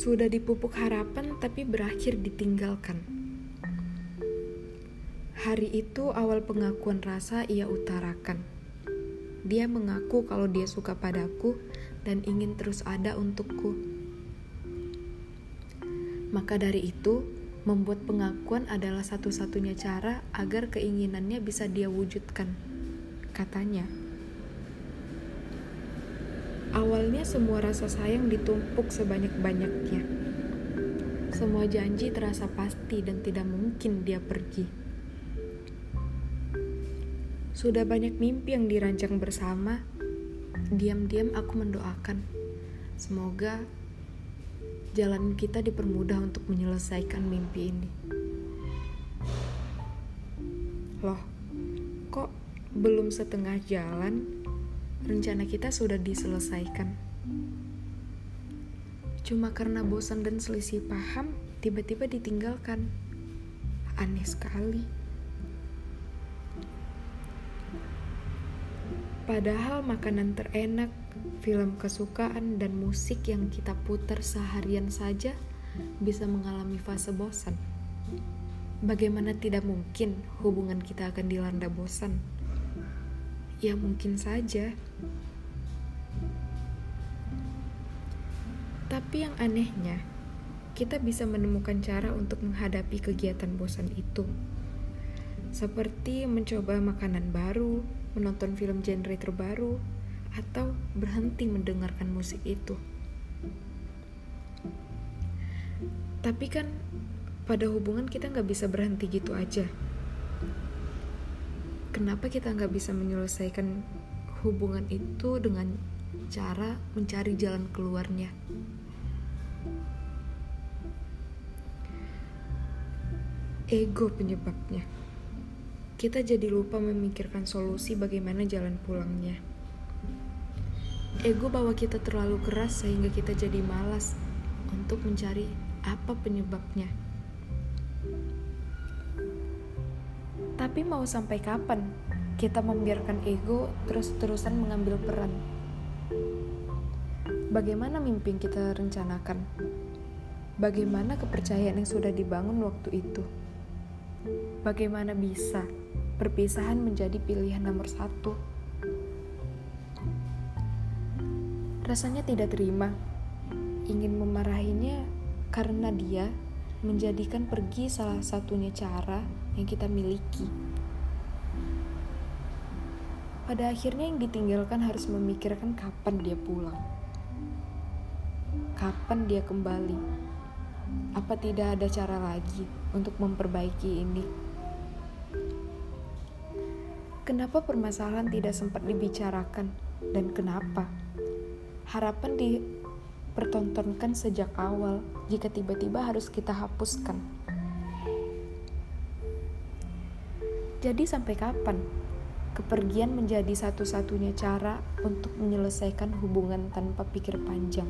Sudah dipupuk harapan tapi berakhir ditinggalkan. Hari itu awal pengakuan rasa ia utarakan. Dia mengaku kalau dia suka padaku dan ingin terus ada untukku. Maka dari itu, membuat pengakuan adalah satu-satunya cara agar keinginannya bisa dia wujudkan, katanya. Awalnya semua rasa sayang ditumpuk sebanyak-banyaknya. Semua janji terasa pasti dan tidak mungkin dia pergi. Sudah banyak mimpi yang dirancang bersama. Diam-diam aku mendoakan. Semoga jalan kita dipermudah untuk menyelesaikan mimpi ini. Loh, kok belum setengah jalan rencana kita sudah diselesaikan. Cuma karena bosan dan selisih paham, tiba-tiba ditinggalkan. Aneh sekali. Padahal makanan terenak, film kesukaan, dan musik yang kita putar seharian saja bisa mengalami fase bosan. Bagaimana tidak mungkin hubungan kita akan dilanda bosan? Ya mungkin saja. Tapi yang anehnya, kita bisa menemukan cara untuk menghadapi kegiatan bosan itu. Seperti mencoba makanan baru, menonton film genre terbaru, atau berhenti mendengarkan musik itu. Tapi kan pada hubungan kita nggak bisa berhenti gitu aja. Kenapa kita nggak bisa menyelesaikan hubungan itu dengan cara mencari jalan keluarnya? ego penyebabnya. Kita jadi lupa memikirkan solusi bagaimana jalan pulangnya. Ego bawa kita terlalu keras sehingga kita jadi malas untuk mencari apa penyebabnya. Tapi mau sampai kapan kita membiarkan ego terus-terusan mengambil peran? Bagaimana mimpi yang kita rencanakan? Bagaimana kepercayaan yang sudah dibangun waktu itu? Bagaimana bisa perpisahan menjadi pilihan nomor satu? Rasanya tidak terima, ingin memarahinya karena dia menjadikan pergi salah satunya cara yang kita miliki. Pada akhirnya yang ditinggalkan harus memikirkan kapan dia pulang. Kapan dia kembali? Apa tidak ada cara lagi untuk memperbaiki ini? Kenapa permasalahan tidak sempat dibicarakan dan kenapa? Harapan dipertontonkan sejak awal jika tiba-tiba harus kita hapuskan. Jadi sampai kapan? Kepergian menjadi satu-satunya cara untuk menyelesaikan hubungan tanpa pikir panjang.